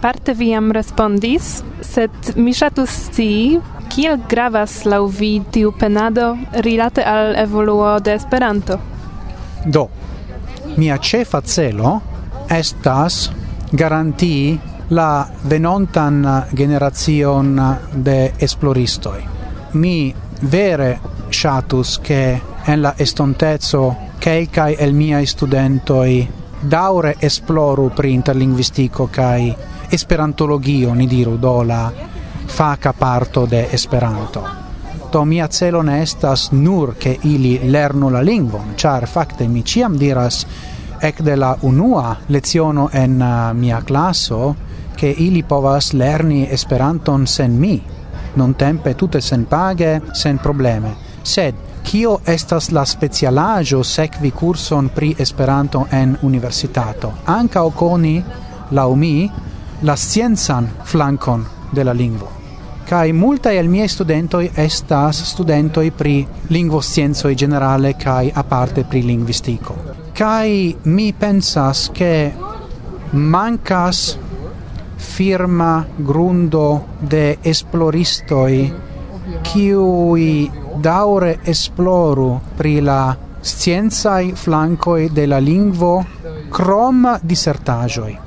Parte vi jam respondis, sed mi ŝatus scii, kiel gravas laŭ vi tiu penado rilate al evoluo de Esperanto? Do, mia ĉefa celo estas garantii la venontan generazion de esploristoi. Mi vere shatus che en la estontezo kelkaj el miai studentoi daure esploru pri interlinguistico kai esperantologio, ni diru, do la faca parto de esperanto. to mia celo ne estas nur che ili lernu la lingvon, char fakte mi ciam diras ec de la unua leziono en uh, mia classo che ili povas lerni esperanton sen mi, non tempe tutte sen page, sen probleme. Sed, Kio estas la specialajo sekvi kurson pri Esperanto en universitato? anka okoni la umi la scienzan flancon de la lingvo. Kai multa el miei studentoi estas studentoi pri lingvo scienzo e generale kai a parte pri linguistico kai mi pensas che mancas firma grundo de esploristoi qui daure esploru pri la scienzai flancoi de la lingvo crom dissertajoi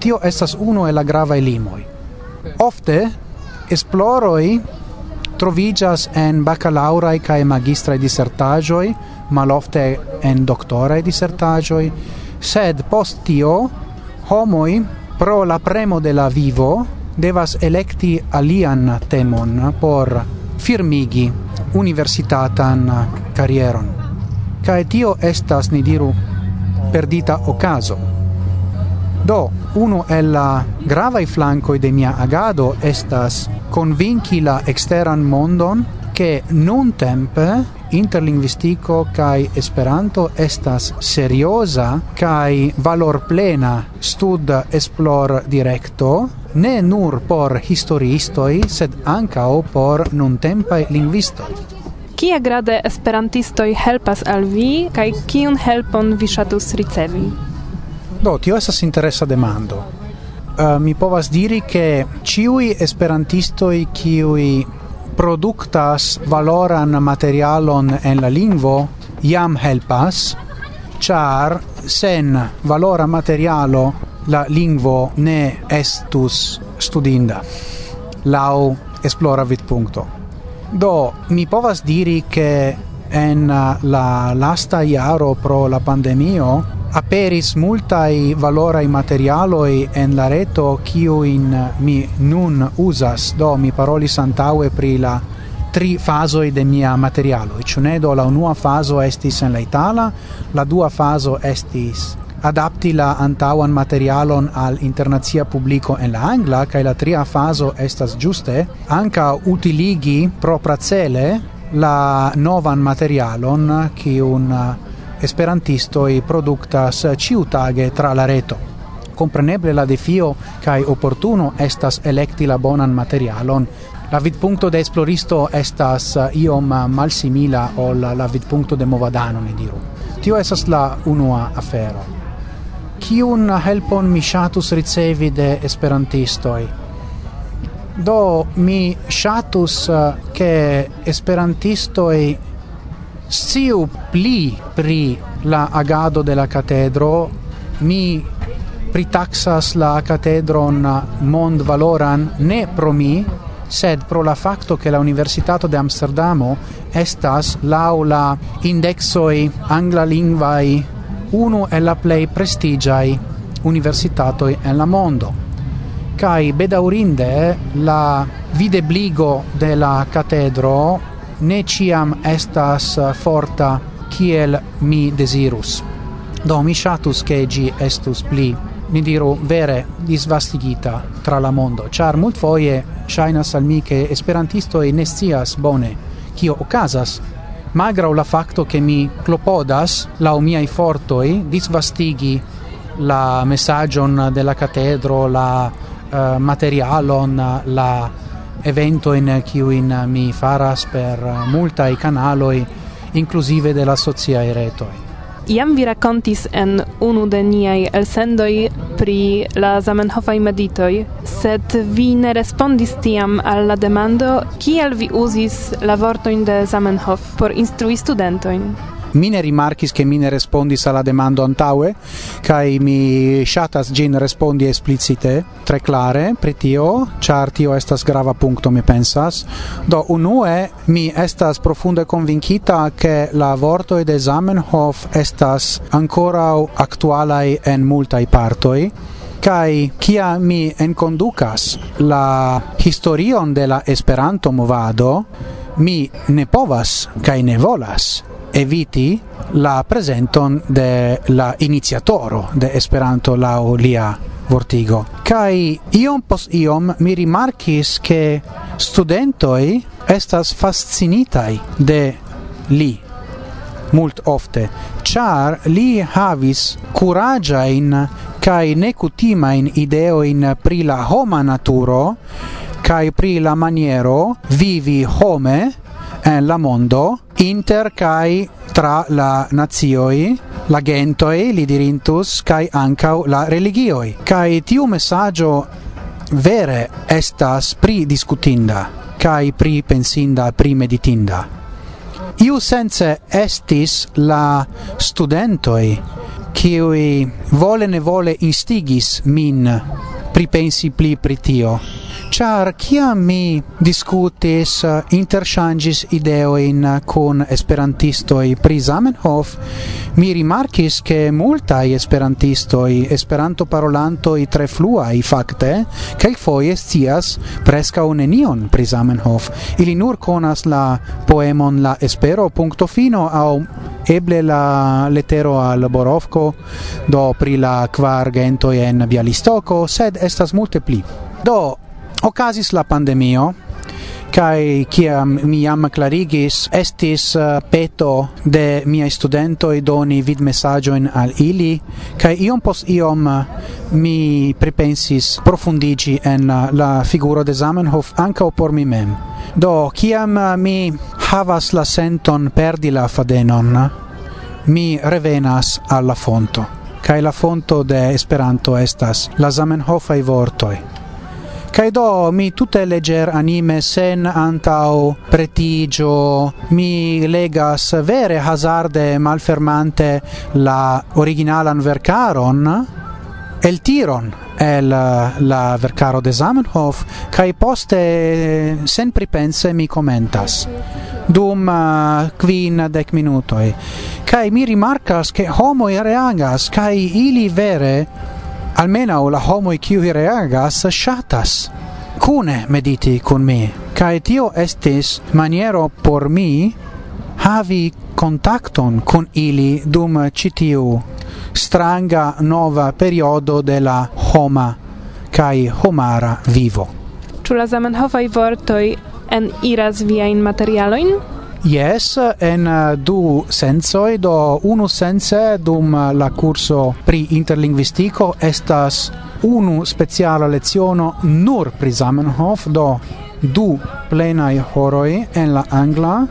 tio estas uno el la grava limoi. Ofte esploroi trovigas en bacalaurae cae magistrae disertajoi, malofte en doctorae disertajoi, sed post tio homoi pro la premo de la vivo devas electi alian temon por firmigi universitatan carrieron. Cae tio estas, ni diru, perdita ocaso. Do, uno el la i flanco de mia agado estas convinci la exteran mondon che non tempe interlinguistico kai esperanto estas seriosa kai valor plena stud esplor directo ne nur por historiistoi sed ankaŭ por nuntempaj linguistoi Kia grade esperantistoi helpas al vi kai kiun helpon vi shatus ricevi? Do, tio estas interesa demando. Uh, mi povas diri che ciui esperantistoi kiui productas valoran materialon en la lingvo jam helpas, char sen valora materialo la lingvo ne estus studinda lau esploravit punto. Do, mi povas diri che en la lasta iaro pro la pandemio aperis multai valorai materialoi en la reto kiu in mi nun usas. Do mi paroli santaue pri la tri fasoi de mia materialo e ne? Do la unua faso estis en la itala la dua faso estis adapti la antauan materialon al internazia publico en la angla kai la tria faso estas giuste anca utiligi propracele la novan materialon kiun Esperantisto i productas ciutage tra la reto. Compreneble la defio kai opportuno estas electi la bonan materialon. La vidpunto de esploristo estas iom malsimila ol la vidpunto de movadano, ne diru. Tio esas la unua afero. Kiun helpon mi shatus ricevi de esperantistoi? Do mi ŝatus ke eh, esperantistoi sciu pli pri la agado de la catedro, mi pritaxas la catedron mond valoran ne pro mi, sed pro la facto che la Universitato de Amsterdamo estas l'aula indexoi angla lingvai uno e la play prestigiai universitato en la mondo. Kai bedaurinde la videbligo de la catedro ne ciam estas eh, forta kiel mi desirus. Do mi shatus che gi estus pli mi diru vere disvastigita tra la mondo, char mult foie shaina salmi che esperantisto e nestias bone, kio okazas magra la facto che mi clopodas la mia miaj fortoi disvastigi la messagion della catedro, la uh, materialon, la evento in kiuin mi faras per multa i kanaloj inclusive della la retoi. Iam vi raccontis en unu de niai elsendoi pri la Zamenhofaj meditoj, sed vi ne respondis tiam al la demando kiel vi uzis la vortojn de Zamenhof por instrui studentojn mine rimarkis che mine respondis alla demando antaue kai mi shatas gin respondi explicite tre clare pritio chartio char tio estas grava punto mi pensas. Do unue mi estas profunde convincita che la vorto ed Zamenhof estas ancora actuala en multai partoi kai kia mi en conducas la historion de la Esperanto movado mi ne povas kai ne volas eviti la presenton de la iniziatoro de Esperanto lao lia vortigo. Kai iom pos iom mi rimarkis ke studentoi estas fascinitai de li mult ofte, char li havis curagia in kai necutima in ideo in pri la homa naturo kai pri la maniero vivi home en la mondo inter kai tra la nazioi la gentoi li dirintus kai ancau la religioi. Kai tiu messaggio vere estas pri discutinda kai pri pensinda pri meditinda. Iu sense estis la studentoi qui vole ne vole instigis min pripensi pli pri tio. Char kia mi discutis eh, interŝanĝis ideojn eh, kun esperantistoj pri Zamenhof, mi rimarkis ke multaj esperantistoj, Esperanto parolantoj tre fluaj fakte, kelkfoje scias preskaŭ nenion pri Zamenhof. Ili nur konas la poemon La Espero punkto fino aŭ eble la letero al Borovko do pri la kvar gentoj en Bialistoko, sed estas multe pli. Do ocasis la pandemio kai kiam mi jam clarigis estis eh, peto de mia studento e doni vid messaggio in al ili kai iom pos iom eh, mi pripensis profundigi en eh, la figuro de Zamenhof anca por mi mem. Do kiam mi havas la senton perdi la fadenon mi revenas alla fonto kai la fonto de Esperanto estas la Zamenhofaj vortoi Kai do mi tutte leger anime sen antau pretigio. Mi legas vere hazarde malfermante la originalan vercaron el tiron el la vercaro de Zamenhof kai poste sen pripense mi commentas dum uh, quin dec minutoi. Kai mi rimarcas che homo reagas kai ili vere almena o la homo qui reagas shatas cune mediti con me kai tio estis maniero por mi havi contacton con ili dum citiu stranga nova periodo de la homa kai homara vivo. Ĉu la Zamenhofaj vortoi en iras viajn materialoin? Yes, en eh, du sensoi, do unu sense dum eh, la curso pri interlinguistico estas unu speciala leziono nur pri Zamenhof, do du plenai horoi en la angla,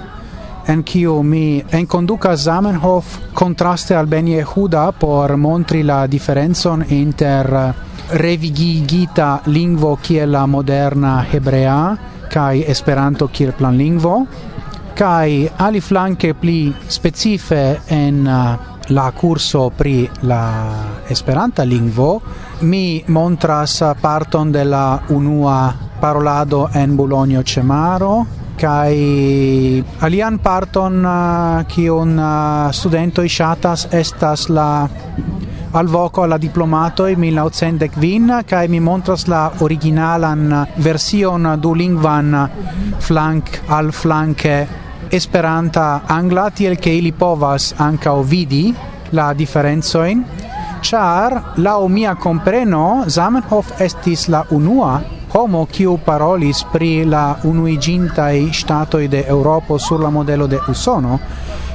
en kiu mi enconducas Zamenhof contraste al Ben Yehuda por montri la differenzon inter eh, revigigita lingvo kiel la moderna hebrea kai Esperanto kiel planlingvo kai ali flanke pli specife en uh, la curso pri la Esperanta lingvo mi montras parton de la unua parolado en Bologno Cemaro kai alian parton uh, ki un uh, studento ishatas estas la al voco alla diplomato e 1900 vin kai mi montras la originalan version du lingvan flank al flanke Esperanta angla tiel che ili povas anca vidi la differenzoin char la mia compreno Zamenhof estis la unua homo kiu parolis pri la unuigintai stato de Europo sur la modelo de Usono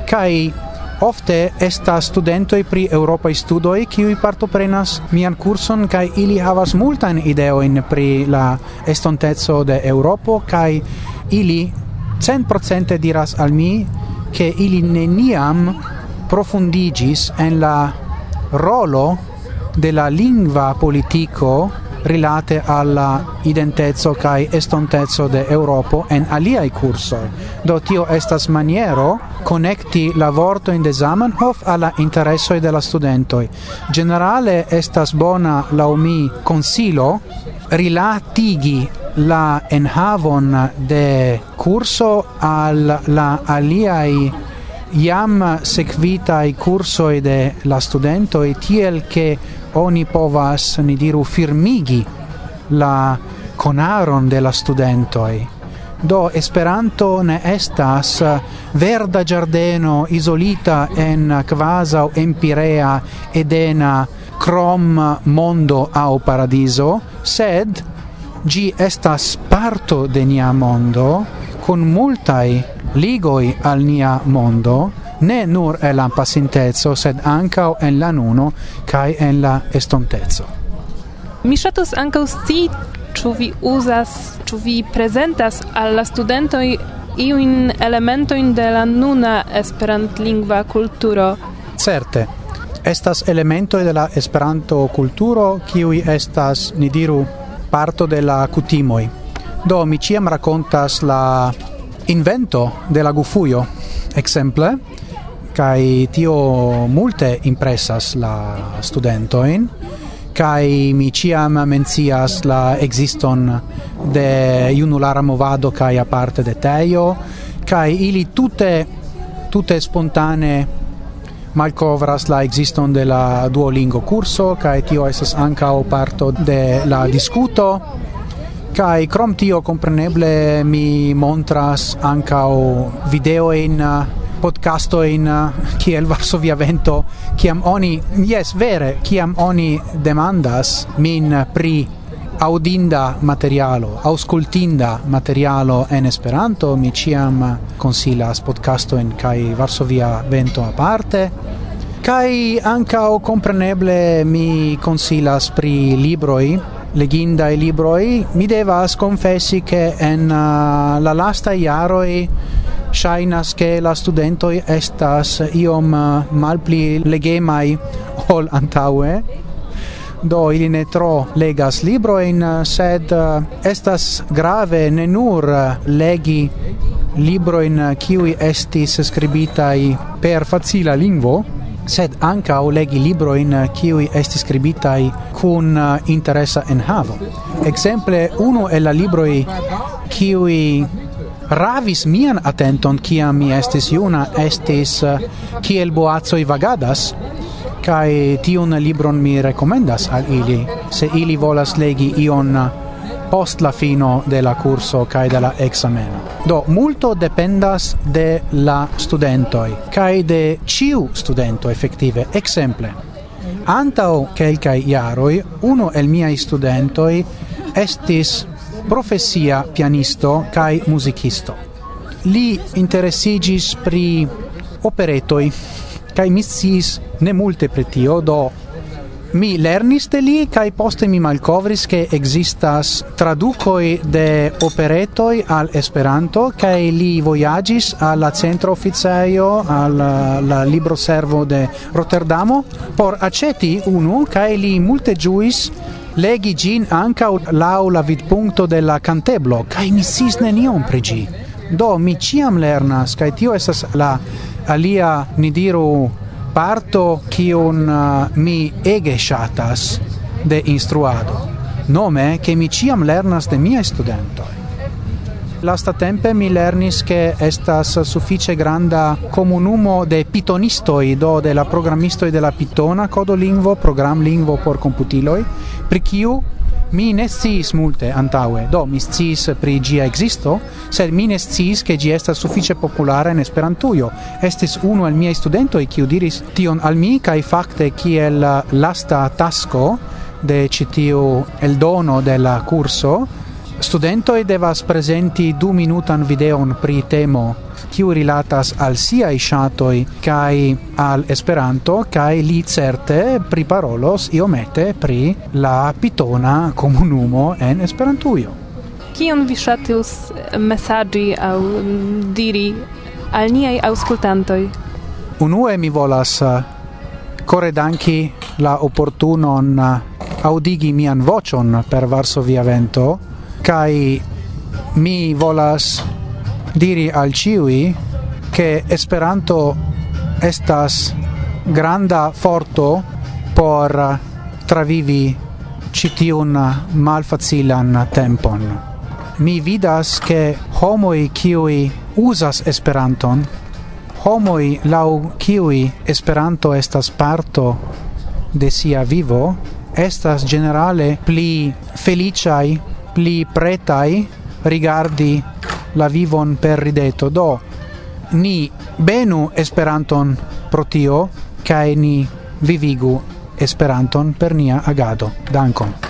kai ofte estas studentoj pri eŭropaj studoj kiu partoprenas mian kurson kaj ili havas multan ideo in pri la estonteco de europo kaj ili 100% diras al mi che ili neniam profundigis en la rolo della lingua politico rilate alla identezzo kai estontezzo de Europo en aliai curso Do tio estas maniero connecti la vorto in de Zamenhof alla interesso de la studentoi. Generale estas bona la mi consilo rilatigi la enhavon de curso al la aliai iam i curso de la studento e tiel che oni povas ni diru firmigi la conaron de la studentoi. Do Esperanto ne estas verda giardeno isolita en quasi empirea edena crom mondo au paradiso, sed gi estas parto de nia mondo, con multai ligoi al nia mondo, ne nur el la pasintezo sed ankaŭ en la nuno, kai en la estontezo Mi shatus ankaŭ sti, ĉu vi uzas, ĉu vi prezentas al la studentoj iun elementojn de la nuna esperantlingva kulturo? Certe, estas elementoj de la esperanto kulturo kiuj estas, ni diru, parto de la cutimoi. Do mi ciam racontas la invento de la gufuio, exemple, kai tio multe impressas la studentoin kai mi ciam mencias la existon de iunulara movado kai aparte de teio kai ili tutte tutte spontane malcovras la existon de la Duolingo curso kaj tio estas ankaŭ parto de la diskuto kai krom tio compreneble mi montras ancao video in podcasto in kiel Varsovia vento kiam oni yes vere kiam oni demandas min pri audinda materialo, auscultinda materialo en Esperanto, mi ciam consilas podcasto en kai Varsovia vento a parte. Kai anka o compreneble mi consilas pri libroi, leginda e libroi, mi devas confessi che en uh, la lasta iaroi shainas che la studentoi estas iom uh, malpli legemai ol antaue, do ili ne tro legas libro in eh, sed eh, estas grave ne nur eh, legi libro in kiwi estis scribitai per facila lingvo, sed ancau legi libro in kiwi estis scribitai kun interesa en havo Exemple, uno e la libro kiwi ravis mian attenton kiam mi estis juna estis kiel boazoi vagadas kai tiun libron mi rekomendas al ili se ili volas legi ion post la fino de la curso kai de la exameno. Do multo dependas de la studentoi kai de ciu studento effettive. Exemple, antao kelkai iaroi uno el miai studentoi estis profesia pianisto kai musicisto. Li interesigis pri operetoi kai mi ne multe pretio do mi lernis de li kai poste mi malkovris ke existas tradukoj de operetoj al Esperanto kai li voyagis al la centra oficejo al la libroservo de Rotterdamo por aceti unu kai li multe juis legi gin anca laŭ la vidpunkto de la canteblo kai mi sis nenion pregi. do mi ciam lernas kai tio esas la alia ni diru parto kiun uh, mi ege ŝatas de instruado nome che mi ciam lernas de mia studentoi. Lasta tempe mi lernis che estas suffice granda comunumo de pitonistoi do de la programmistoi de la pitona codo lingvo program lingvo por computiloi pri kiu Mi ne sciis multe antaue, do mi sciis pri gia existo, sed mi ne sciis che gi estas suffice populara in Esperantujo. Estis unu al miei studentoj kiu diris tion al mi kaj fakte kiel lasta tasko de citiu el dono de la curso studentoj devas prezenti du minutan videon pri temo kiu rilatas al sia ŝatoj kai al Esperanto kai li certe pri parolos io iomete pri la pitona comunumo en Esperantujo. Kion vi shatus mesaĝi au diri al niai aŭskultantoj? Unue mi volas eh, core danki la opportunon eh, audigi mian vocion per Varsovia Vento, kai mi volas diri al ciui che Esperanto estas granda forto por travivi citiun malfacilan tempon. Mi vidas che homoi kiui usas Esperanton, homoi lau kiui Esperanto estas parto de sia vivo, estas generale pli feliciai, pli pretai rigardi la vivon per rideto. Do, ni benu Esperanton pro tio, cae ni vivigu Esperanton per nia agado. Dankon.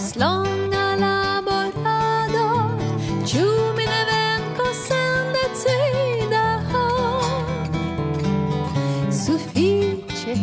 post longa laborado ĉu mi ne venkos sen decida. Ho sufiĉe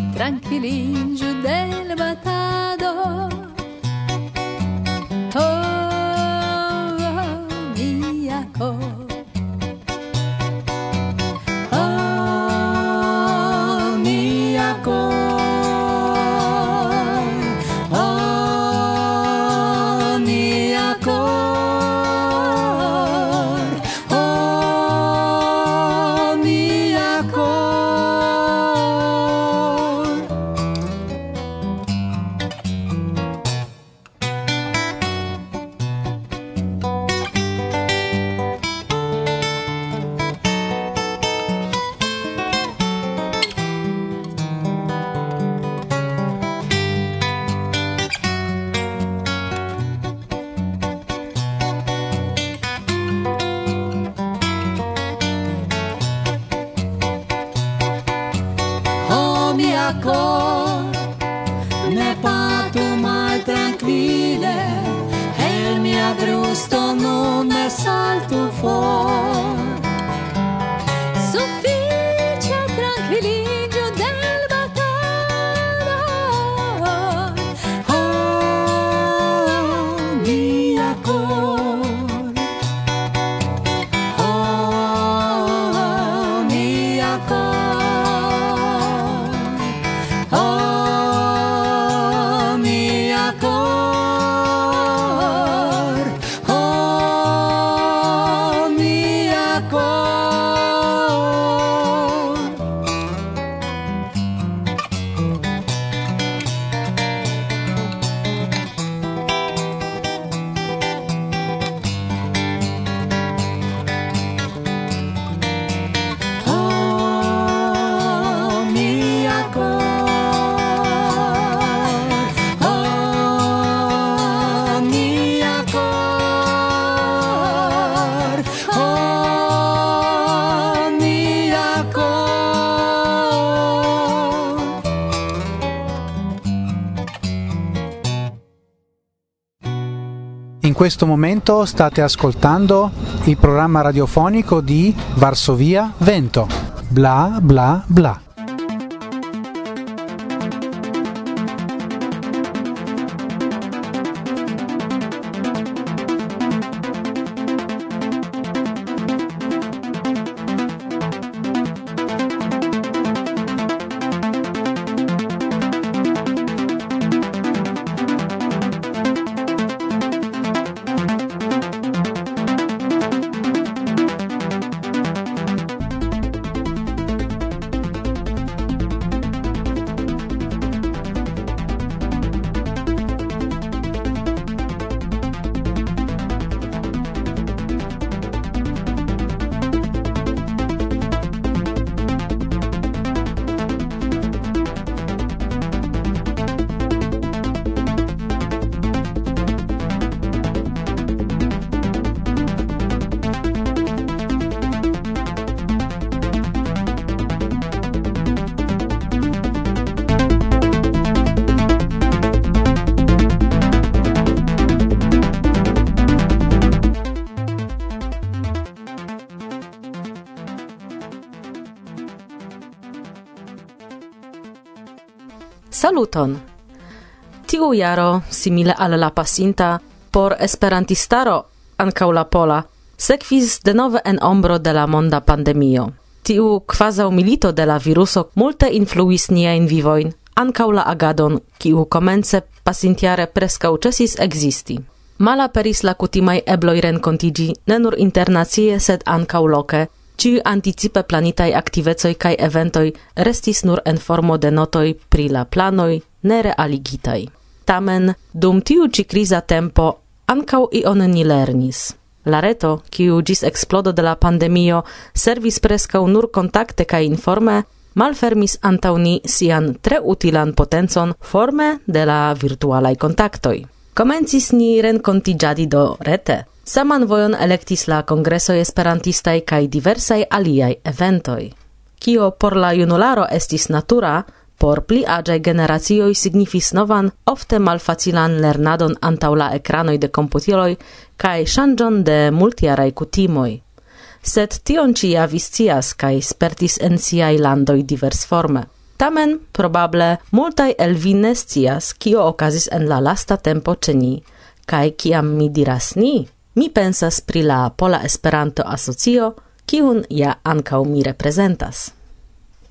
questo momento state ascoltando il programma radiofonico di Varsovia Vento. Bla bla bla. Saluton! Tiu jaro, simile al la pasinta, por esperantistaro, ancau la pola, sekvis denove en ombro de la monda pandemio. Tiu kvazaŭ milito de la viruso multe influis niajn vivoin, ancau la agadon, kiu comence pasintiare prescau cesis existi. Mala peris la kutimaj ebloi rencontigi, ne nur internacie, sed ancau loce, ciu anticipe planitai activezoi kai eventoi restis nur en formo de notoi pri la planoi nerealigitai. Tamen, dum tiu ci crisa tempo, ancau ion ni lernis. La reto, kiu gis explodo de la pandemio, servis prescau nur contacte kai informe, malfermis antauni sian tre utilan potencon forme de la virtualai contactoi. Comencis ni rencontigiadi do rete. Saman vojon elektis la congreso esperantistai kaj diversai aliaj eventoj. Kio por la junularo estis natura, por pli aĝaj generacioj signifis novan, ofte malfacilan lernadon antaŭ la ekranoj de komputiloj kaj ŝanĝon de multiarai kutimoj. Sed tion ĉi ja vi kaj spertis en siai landoi divers forme. Tamen, probable, multaj el vi ne scias, kio okazis en la lasta tempo ceni, ni, kaj kiam mi diras ni, mi pensas pri la Pola Esperanto Asocio, kiun ja ankaŭ mi reprezentas.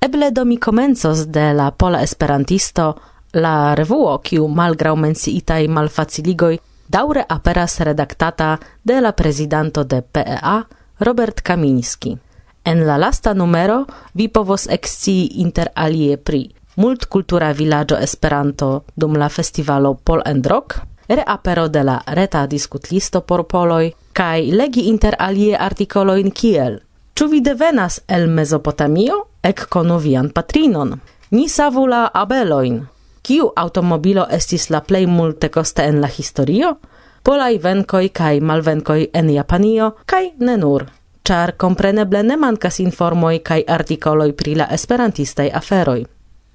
Eble do mi komencos de la Pola Esperantisto la revuo, kiu malgraŭ menciitaj malfaciligoj daure aperas redaktata de la prezidanto de PEA Robert Kamiński. En la lasta numero vi povos ekscii inter alie pri multkultura vilaĝo Esperanto dum la festivalo Pol and Rock, reapero de la reta diskutlisto por poloi, kaj legi inter alie artikolojn kiel Ĉu vi devenas el Mezopotamio? Ekkonu vian patrinon. Ni savu la abeloin. Kiu automobilo estis la plej multekoste en la historio? Polaj venkoj kaj malvenkoj en Japanio kaj ne nur ĉar kompreneble ne mankas informoj kaj artikoloj pri la esperantistaj aferoj.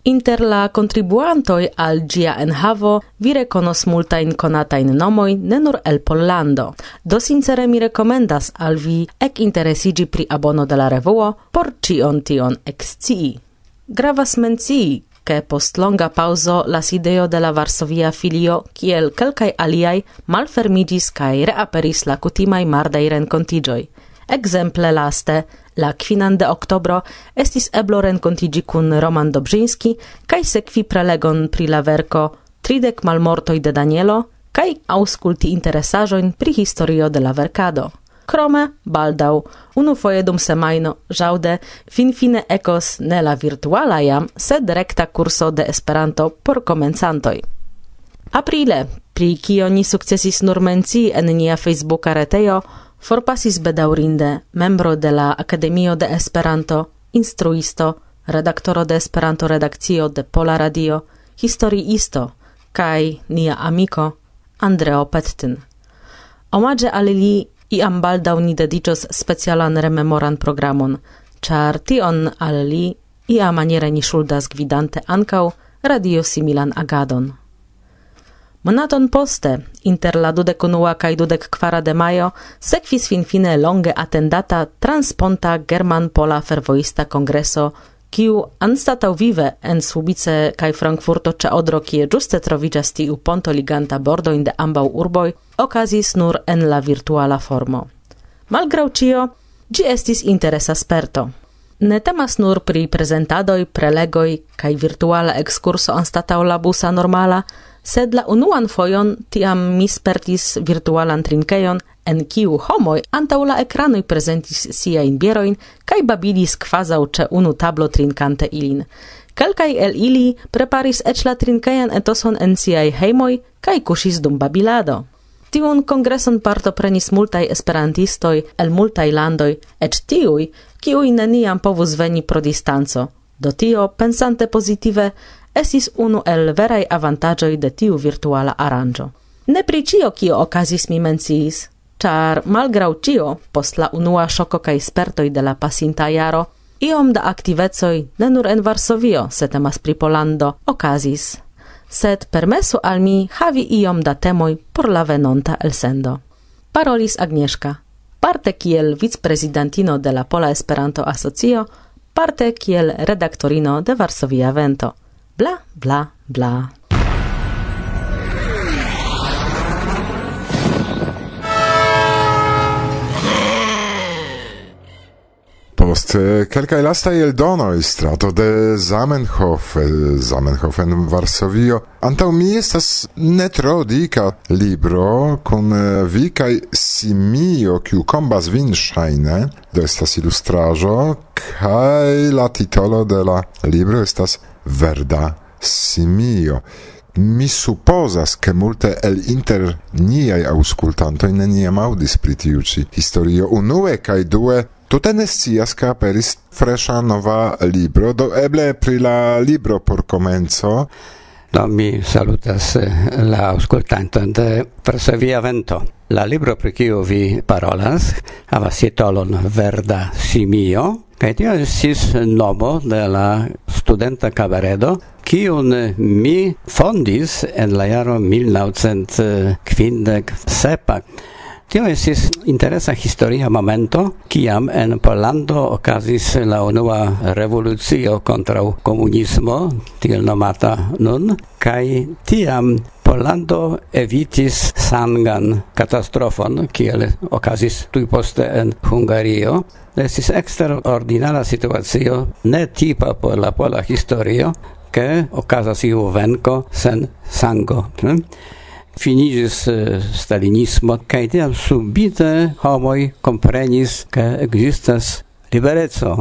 Inter la contribuantoi al gia enhavo vi reconos multain conatain nomoi ne nur el Pollando. Do sincere mi recomendas al vi ec interesigi pri abono de la revuo por cion tion excii. Gravas mencii, che post longa pauso la sideo de la Varsovia filio kiel kelkai aliai malfermigis kai reaperis la kutimai mardai rencontigioi. Exemple laste, la quinan de octobro, estis eblo renkontigi cun Roman Dobrzyński kaj sekvi prelegon pri la verco Tridek malmortoi de Danielo kai auskulti interesaĵojn pri historio de la verkado. Krome, baldau, unu foje dum semajno, fin finfine ekos ne la virtuala jam, sed recta kurso de Esperanto por komencantoj. Aprile, pri kio ni sukcesis nur menci en nia Facebooka retejo, forpasis bedaurinde membro de la Akademio de Esperanto, instruisto, redaktoro de Esperanto redakcio de Pola Radio, historiisto kaj nia amiko Andreo Pettin. Omaĝe al li iam baldaŭ ni dediĉos specialan rememoran programon, ĉar tion al li iamaniere ni ŝuldas gvidante ankaŭ radiosimilan agadon. Monaton poste, inter la dudek unua kaj dudek kvara de majo, sekvis finfine longe atendata transponta german-pola fervoista kongreso, kiu anstatał vive en Subice kaj Frankfurto ĉe odro kie ĝuste troviĝas tiu ponto liganta bordojn de ambaŭ urboj, okazis nur en la virtuala formo. Malgraŭ ĉio, ĝi estis interesa sperto. Ne temas nur pri prezentadoj, prelegoj kaj virtuala ekskurso anstataŭ la busa normala, sed la unuan fojon tiam mi spertis virtualan trinkejon, en kiu homoj antaŭ la ekranoj prezentis siajn bierojn kaj babilis kvazaŭ ĉe unu tablo trinkante ilin. Kelkaj el ili preparis eĉ la trinkejan etoson en siaj hejmoj kaj kuŝis dum babilado. Tiun kongreson partoprenis multaj esperantistoj el multaj landoj, eĉ tiuj, kiuj neniam povus veni pro distanco. Do tio, pensante pozitive, esis unu el veraj avantagioi de tiu virtuala aranĝo. Ne pri cio kio okazis mi menciis, ĉar malgraŭ cio, post la unua ŝoko kaj spertoj de la pasinta jaro, iom da aktivecoj ne nur en Varsovio, se temas pri Polando, okazis, sed permesu al mi havi iom da temoj por la venonta elsendo. Parolis Agnieszka, parte kiel vicprezidentino de la Pola Esperanto Asocio, parte kiel redaktorino de Varsovia Vento bla bla bla. Post kelkaj lastaj eldonoj strato de Zamenhof, Zamenhof en Varsovio, antaŭ mi estas ne tro dika libro kun eh, vi kaj simio, kiu kombas vin ŝajne, do estas ilustraĵo kaj la titolo de la libro estas verda simio. Mi supposas che multe el inter niai auscultantoi neniam audis pri tiu ci historio unue cae due tutte ne scias ca aperis fresha nova libro, do eble pri la libro por comenzo Do mi salutas eh, la auscultanton de Persevia Vento. La libro pri kiu vi parolas havas titolon Verda Simio, Kaj tio estis nomo de la studenta kabaredo, kiun mi fondis en la jaro 1957. Tio estis interesa historia momento, kiam en Pollando okazis la unua revolucio kontraŭ komunismo, tiel nomata nun, kaj tiam Pollando evitis sangan katastrofon, kiel okazis tuj poste en Hungario. Estis eksterordinara situacio, ne tipa por la pola historio, ke okazas iu venko sen sango finigis eh, stalinismo, kaj tiam subite homoj komprenis, ke ekzistas libereco.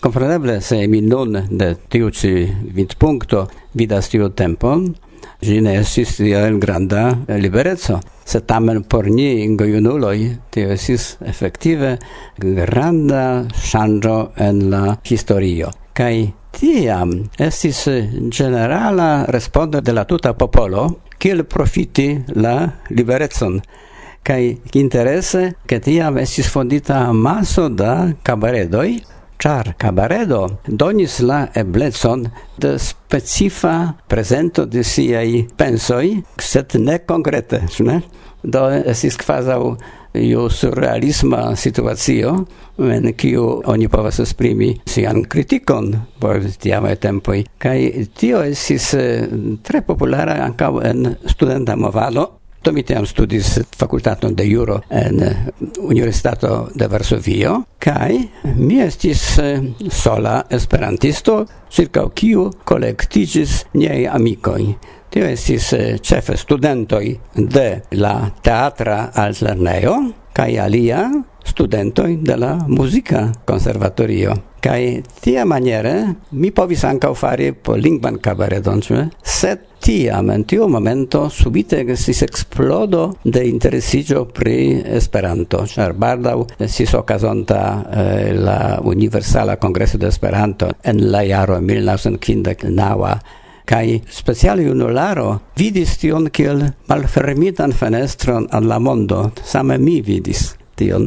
Kompreneble, se mi nun de tiu ci vidpunkto vidas tiu tempon, ĝi ne estis tiel granda libereco, se tamen por ni gojunuloj tio estis efektive granda ŝanĝo en la historio. Kaj tiam estis generala respondo de la tuta popolo, kiel profiti la liberecon. Kaj interese, ke tiam estis fondita maso da kabaredoj, char cabaredo donis la eblecon de specifa prezento de siai pensoi, set ne concrete, ne? Do esis quasau io surrealisma situatio en kiu oni povas esprimi sian kritikon por tiamaj tempoj. Kaj tio estis eh, tre populara ankaŭ en studenta movado, Do mi tiam studis facultaton de juro en eh, Universitato de Varsovio, kai mi estis eh, sola esperantisto, circa kiu collectigis niei amicoi. Tio estis eh, cefe studentoi de la teatra altlerneo, kaj alia studentoi de la muzika konservatorio. Kai tia maniere mi povis ankaŭ fari po lingvan kabaredon, eh? sed tiam, en tiu momento, subite estis explodo de interesigio pri Esperanto, ĉar baldaŭ estis okazonta eh, la Universala Kongreso de Esperanto en la jaro 1959 kai speciale junularo vidis tion kiel malfermitan fenestron al la mondo same mi vidis tion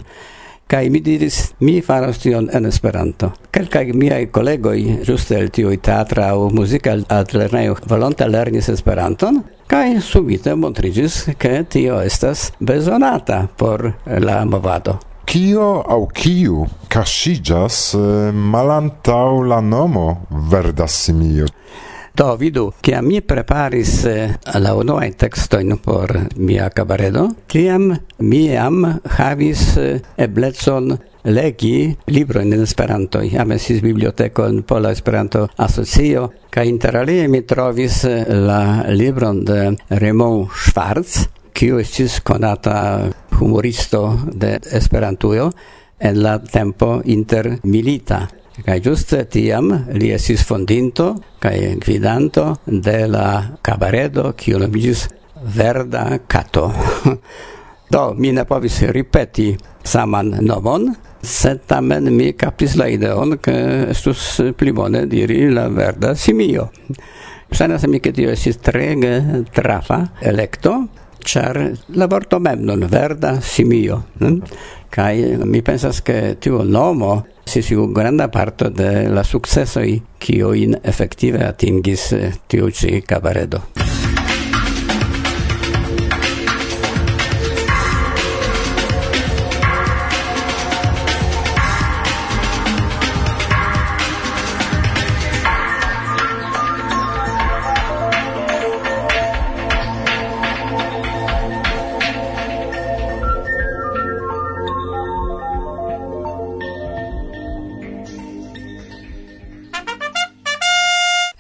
kai mi diris mi faras tion en Esperanto. Kelkaj miaj kolegoj ĝuste el tiuj teatra aŭ muzika altlernejo volonte lernis Esperanton kai subite montriĝis, ke tio estas bezonata por la movado. Kio au kiu kaŝiĝas eh, malantaŭ la nomo Verda simio? Do vidu, kiam mi preparis eh, la unuajn tekstojn por mia kabaredo, tiam mi jam havis eh, eblecon legi libro in Esperanto. Jam esis biblioteko en Pola Esperanto Asocio kaj interalie mi trovis eh, la libron de Raymond Schwarz kiu estis konata humoristo de Esperantujo en la tempo intermilita. Kai ĝuste tiam li esis fondinto kai gvidanto de la cabaredo kiu nomiĝis Verda Kato. Do, mi ne povis ripeti saman nomon, sed tamen mi capis la ideon, ke estus pli bone diri la Verda Simio. Ŝajnas mi, ke tio estis trege trafa elekto, char la vorto mem non verda simio, hm? ne? kai mi pensas ke tiu nomo si si granda parto de la successoi kiojn effettive atingis tiu cabaredo. kabaredo.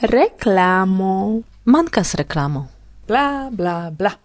Reclamo. Mancas reclamo. Bla bla bla.